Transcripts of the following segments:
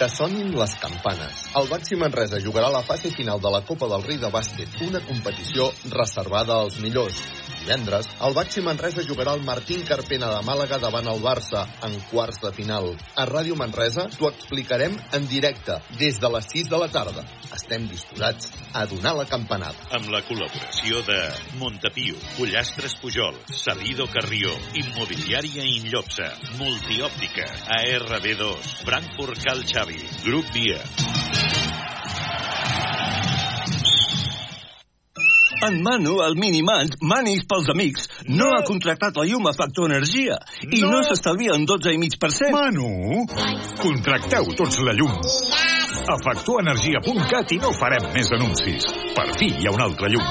Que sonin les campanes. El Baxi Manresa jugarà la fase final de la Copa del Rei de Bàsquet, una competició reservada als millors. Divendres, el Baxi Manresa jugarà el Martín Carpena de Màlaga davant el Barça en quarts de final. A Ràdio Manresa t'ho explicarem en directe des de les 6 de la tarda. Estem disposats a donar la campanada. Amb la col·laboració de Montepio, Pollastres Pujol, Salido Carrió, Immobiliària Inllopsa, Multiòptica, ARB2, Frankfurt Cal Xavi, Grup Via. En Manu, el Minimans, Manis pels amics, no, ha contractat la llum a Factor Energia i no, No. s'estalvia un 12,5%. Manu, contracteu tots la llum. A factorenergia.cat i no farem més anuncis. Per fi hi ha un altre llum.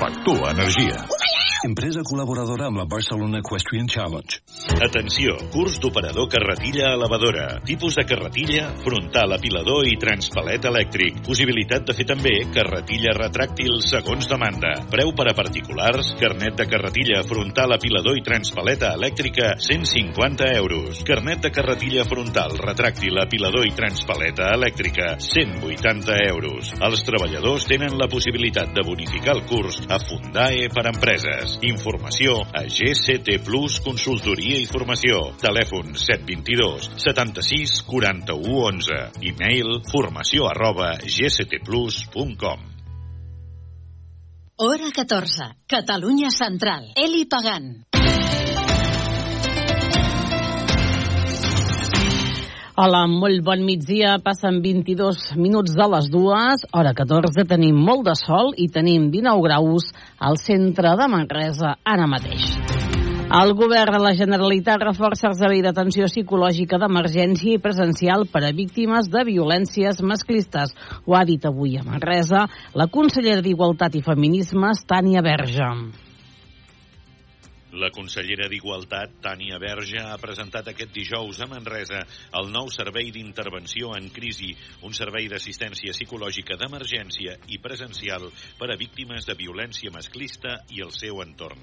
Factor Energia. Empresa col·laboradora amb la Barcelona Equestrian Challenge. Atenció, curs d'operador carretilla elevadora. Tipus de carretilla, frontal apilador i transpalet elèctric. Possibilitat de fer també carretilla retràctil segons demanda. Preu per a particulars, carnet de carretilla frontal apilador i transpaleta elèctrica, 150 euros. Carnet de carretilla frontal, retràctil, apilador i transpaleta elèctrica, 180 euros. Els treballadors tenen la possibilitat de bonificar el curs a Fundae per empreses. Informació a GCT Plus Consultoria i Formació. Telèfon 722 76 41 11. E-mail formació arroba gctplus.com. Hora 14. Catalunya Central. Eli Pagant. Hola, molt bon migdia. Passen 22 minuts de les dues. Hora 14. Tenim molt de sol i tenim 19 graus al centre de Manresa ara mateix. El govern de la Generalitat reforça el servei d'atenció psicològica d'emergència i presencial per a víctimes de violències masclistes. Ho ha dit avui a Manresa la consellera d'Igualtat i Feminismes, Tània Verge. La consellera d'Igualtat, Tània Verge, ha presentat aquest dijous a Manresa el nou servei d'intervenció en crisi, un servei d'assistència psicològica d'emergència i presencial per a víctimes de violència masclista i el seu entorn.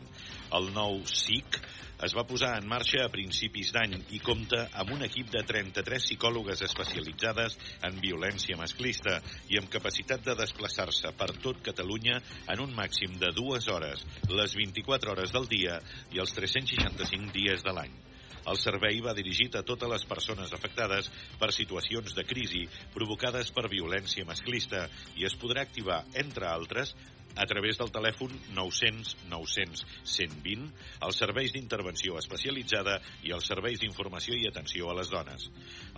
El nou SIC es va posar en marxa a principis d'any i compta amb un equip de 33 psicòlogues especialitzades en violència masclista i amb capacitat de desplaçar-se per tot Catalunya en un màxim de dues hores, les 24 hores del dia i els 365 dies de l'any. El servei va dirigit a totes les persones afectades per situacions de crisi provocades per violència masclista i es podrà activar, entre altres, a través del telèfon 900 900 120, els serveis d'intervenció especialitzada i els serveis d'informació i atenció a les dones.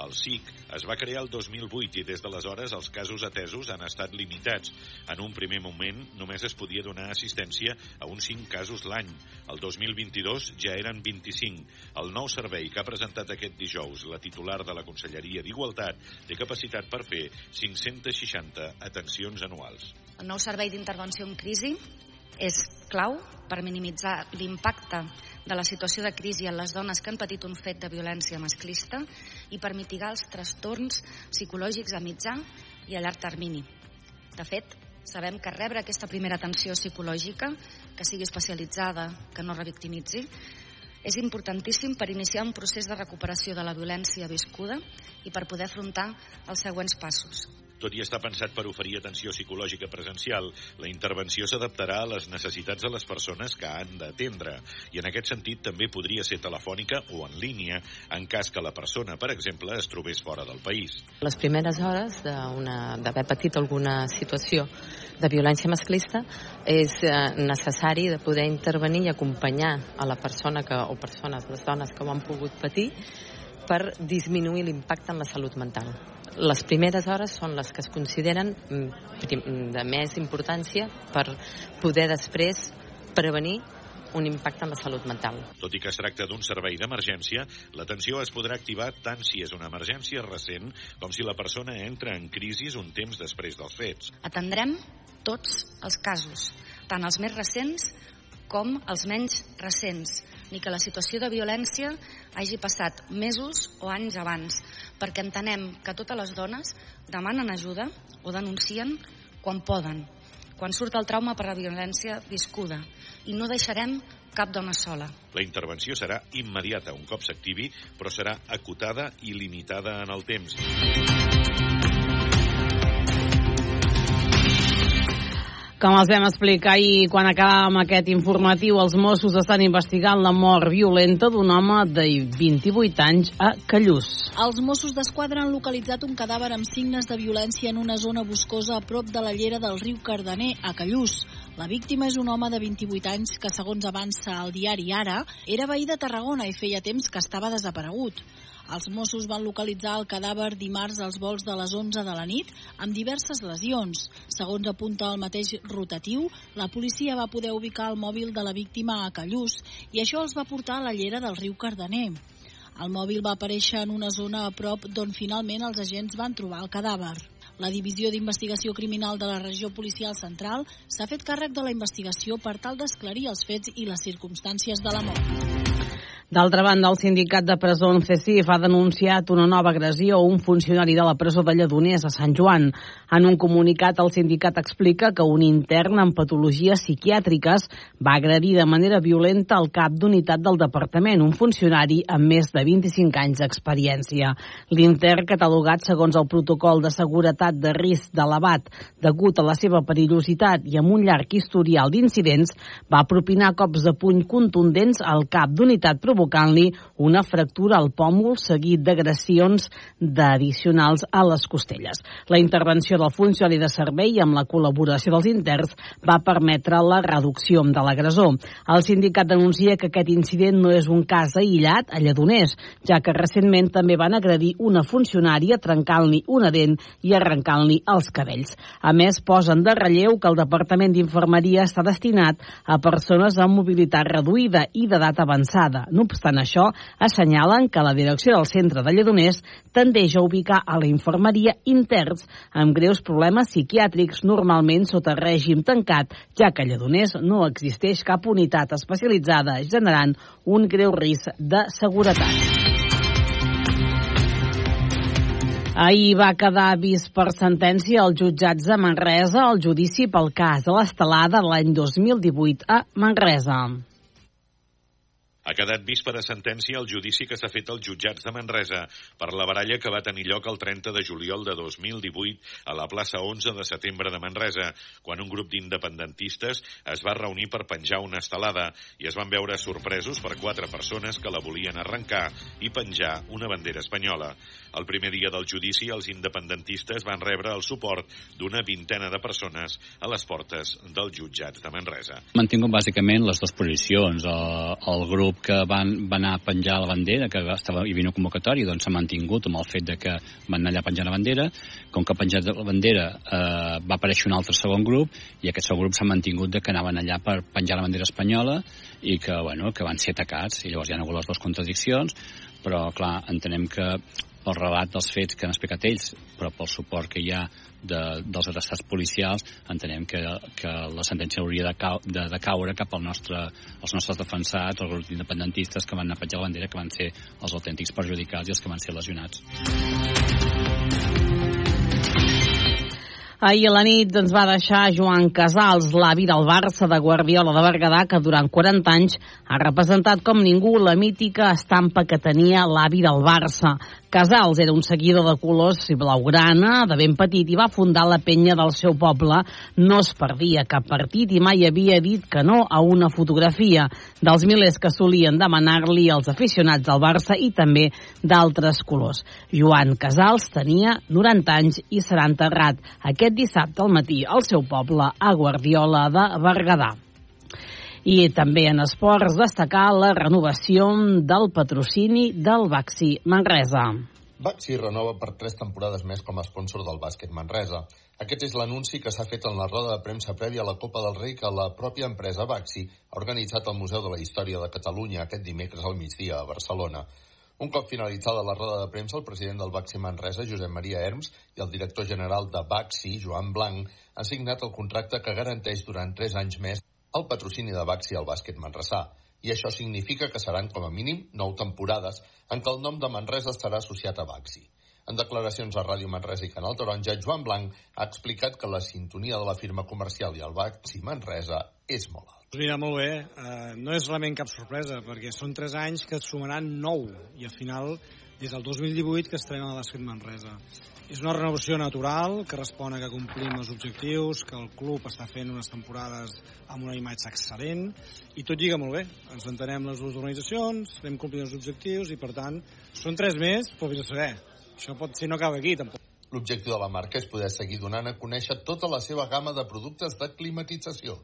El SIC es va crear el 2008 i des d'aleshores els casos atesos han estat limitats. En un primer moment només es podia donar assistència a uns 5 casos l'any. El 2022 ja eren 25. El nou servei que ha presentat aquest dijous la titular de la Conselleria d'Igualtat té capacitat per fer 560 atencions anuals. El nou servei d'intervenció en crisi és clau per minimitzar l'impacte de la situació de crisi en les dones que han patit un fet de violència masclista i per mitigar els trastorns psicològics a mitjà i a llarg termini. De fet, sabem que rebre aquesta primera atenció psicològica, que sigui especialitzada, que no revictimitzi, és importantíssim per iniciar un procés de recuperació de la violència viscuda i per poder afrontar els següents passos. Tot i estar pensat per oferir atenció psicològica presencial, la intervenció s'adaptarà a les necessitats de les persones que han d'atendre i en aquest sentit també podria ser telefònica o en línia en cas que la persona, per exemple, es trobés fora del país. Les primeres hores d'haver patit alguna situació de violència masclista és eh, necessari de poder intervenir i acompanyar a la persona que, o persones, les dones que ho han pogut patir per disminuir l'impacte en la salut mental. Les primeres hores són les que es consideren mm, prim- de més importància per poder després prevenir un impacte en la salut mental. Tot i que es tracta d'un servei d'emergència, l'atenció es podrà activar tant si és una emergència recent com si la persona entra en crisi un temps després dels fets. Atendrem tots els casos, tant els més recents com els menys recents, ni que la situació de violència hagi passat mesos o anys abans, perquè entenem que totes les dones demanen ajuda o denuncien quan poden. quan surt el trauma per la violència viscuda i no deixarem cap dona sola. La intervenció serà immediata un cop s'activi, però serà acotada i limitada en el temps. Com els vam explicar ahir quan acabàvem aquest informatiu, els Mossos estan investigant la mort violenta d'un home de 28 anys a Callús. Els Mossos d'Esquadra han localitzat un cadàver amb signes de violència en una zona boscosa a prop de la llera del riu Cardener, a Callús. La víctima és un home de 28 anys que, segons avança el diari Ara, era veí de Tarragona i feia temps que estava desaparegut. Els Mossos van localitzar el cadàver dimarts als vols de les 11 de la nit amb diverses lesions. Segons apunta el mateix rotatiu, la policia va poder ubicar el mòbil de la víctima a Callús i això els va portar a la llera del riu Cardener. El mòbil va aparèixer en una zona a prop d'on finalment els agents van trobar el cadàver. La Divisió d'Investigació Criminal de la Regió Policial Central s'ha fet càrrec de la investigació per tal d'esclarir els fets i les circumstàncies de la mort. D'altra banda, el sindicat de presó CECIF ha denunciat una nova agressió a un funcionari de la presó de Lledoners a Sant Joan. En un comunicat, el sindicat explica que un intern amb patologies psiquiàtriques va agredir de manera violenta el cap d'unitat del departament, un funcionari amb més de 25 anys d'experiència. L'intern, catalogat segons el protocol de seguretat de risc d'elevat degut a la seva perillositat i amb un llarg historial d'incidents, va propinar cops de puny contundents al cap d'unitat provocada provocant-li una fractura al pòmul seguit d'agressions d'addicionals a les costelles. La intervenció del funcionari de servei amb la col·laboració dels interns va permetre la reducció de l'agressor. El sindicat denuncia que aquest incident no és un cas aïllat a Lledoners, ja que recentment també van agredir una funcionària trencant-li una dent i arrencant-li els cabells. A més, posen de relleu que el Departament d'Infermeria està destinat a persones amb mobilitat reduïda i d'edat avançada. No obstant això, assenyalen que la direcció del centre de Lledoners tendeix a ubicar a la infermeria interns amb greus problemes psiquiàtrics normalment sota règim tancat, ja que a Lledoners no existeix cap unitat especialitzada generant un greu risc de seguretat. Ahir va quedar vist per sentència als jutjats de Manresa el judici pel cas de l'estelada l'any 2018 a Manresa. Ha quedat vist per a sentència el judici que s'ha fet als jutjats de Manresa per la baralla que va tenir lloc el 30 de juliol de 2018 a la plaça 11 de setembre de Manresa, quan un grup d'independentistes es va reunir per penjar una estelada i es van veure sorpresos per quatre persones que la volien arrencar i penjar una bandera espanyola. El primer dia del judici, els independentistes van rebre el suport d'una vintena de persones a les portes dels jutjats de Manresa. Mantingut bàsicament les dues posicions. El, el grup que van, van anar a penjar la bandera, que estava, hi havia una convocatòria, doncs s'ha mantingut amb el fet de que van anar allà a penjar la bandera. Com que ha penjat la bandera eh, va aparèixer un altre segon grup i aquest segon grup s'ha mantingut de que anaven allà per penjar la bandera espanyola i que, bueno, que van ser atacats i llavors hi ha hagut les dues contradiccions però clar, entenem que pel relat dels fets que han explicat ells, però pel suport que hi ha de, dels arrestats policials, entenem que, que la sentència hauria de, cau, de, de caure cap al nostre, als nostres defensats, els grups independentistes que van anar a penjar la bandera, que van ser els autèntics perjudicats i els que van ser lesionats. Ahir a la nit ens va deixar Joan Casals, l'avi del Barça de Guardiola de Berguedà, que durant 40 anys ha representat com ningú la mítica estampa que tenia l'avi del Barça. Casals era un seguidor de colors i blaugrana de ben petit i va fundar la penya del seu poble. No es perdia cap partit i mai havia dit que no a una fotografia dels milers que solien demanar-li els aficionats del Barça i també d'altres colors. Joan Casals tenia 90 anys i serà enterrat aquest dissabte al matí al seu poble a Guardiola de Berguedà. I també en esports destacar la renovació del patrocini del Baxi Manresa. Baxi renova per tres temporades més com a sponsor del bàsquet Manresa. Aquest és l'anunci que s'ha fet en la roda de premsa prèvia a la Copa del Rei que la pròpia empresa Baxi ha organitzat al Museu de la Història de Catalunya aquest dimecres al migdia a Barcelona. Un cop finalitzada la roda de premsa, el president del Baxi Manresa, Josep Maria Herms, i el director general de Baxi, Joan Blanc, han signat el contracte que garanteix durant tres anys més el patrocini de Baxi al bàsquet manresà, i això significa que seran com a mínim nou temporades en què el nom de Manresa estarà associat a Baxi. En declaracions a Ràdio Manresa i Canal Taronja, Joan Blanc ha explicat que la sintonia de la firma comercial i el Baxi Manresa és molt alta. Pues mira, molt bé. Uh, no és realment cap sorpresa, perquè són 3 anys que es sumaran 9, i al final, des del 2018 que estarem a l'Esquet Manresa. És una renovació natural que respon a que complim els objectius, que el club està fent unes temporades amb una imatge excel·lent i tot lliga molt bé. Ens entenem les dues organitzacions, vam complir els objectius i per tant són tres més, però vés a saber. Això pot ser no acaba aquí tampoc. L'objectiu de la marca és poder seguir donant a conèixer tota la seva gamma de productes de climatització.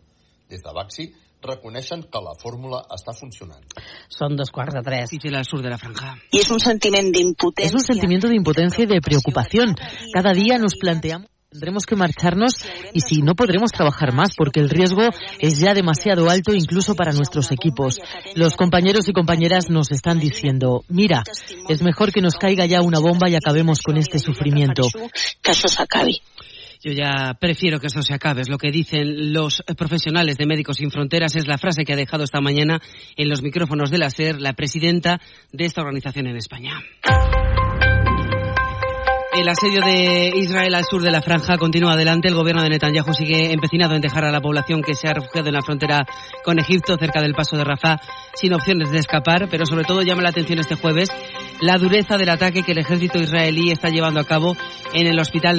Des de Baxi reconeixen que la fórmula està funcionant. Son dos quarts de tres. El sur de la franja. Y es un sentimiento de impotencia. Es un sentimiento de impotencia y de preocupación. Cada día nos planteamos tendremos que marcharnos y si no podremos trabajar más porque el riesgo es ya demasiado alto incluso para nuestros equipos. Los compañeros y compañeras nos están diciendo, mira, es mejor que nos caiga ya una bomba y acabemos con este sufrimiento. Que eso se acabe. Yo ya prefiero que eso se acabe. Es lo que dicen los profesionales de Médicos Sin Fronteras. Es la frase que ha dejado esta mañana en los micrófonos de la SER la presidenta de esta organización en España. El asedio de Israel al sur de la franja continúa adelante. El gobierno de Netanyahu sigue empecinado en dejar a la población que se ha refugiado en la frontera con Egipto, cerca del paso de Rafah, sin opciones de escapar. Pero sobre todo llama la atención este jueves la dureza del ataque que el ejército israelí está llevando a cabo en el hospital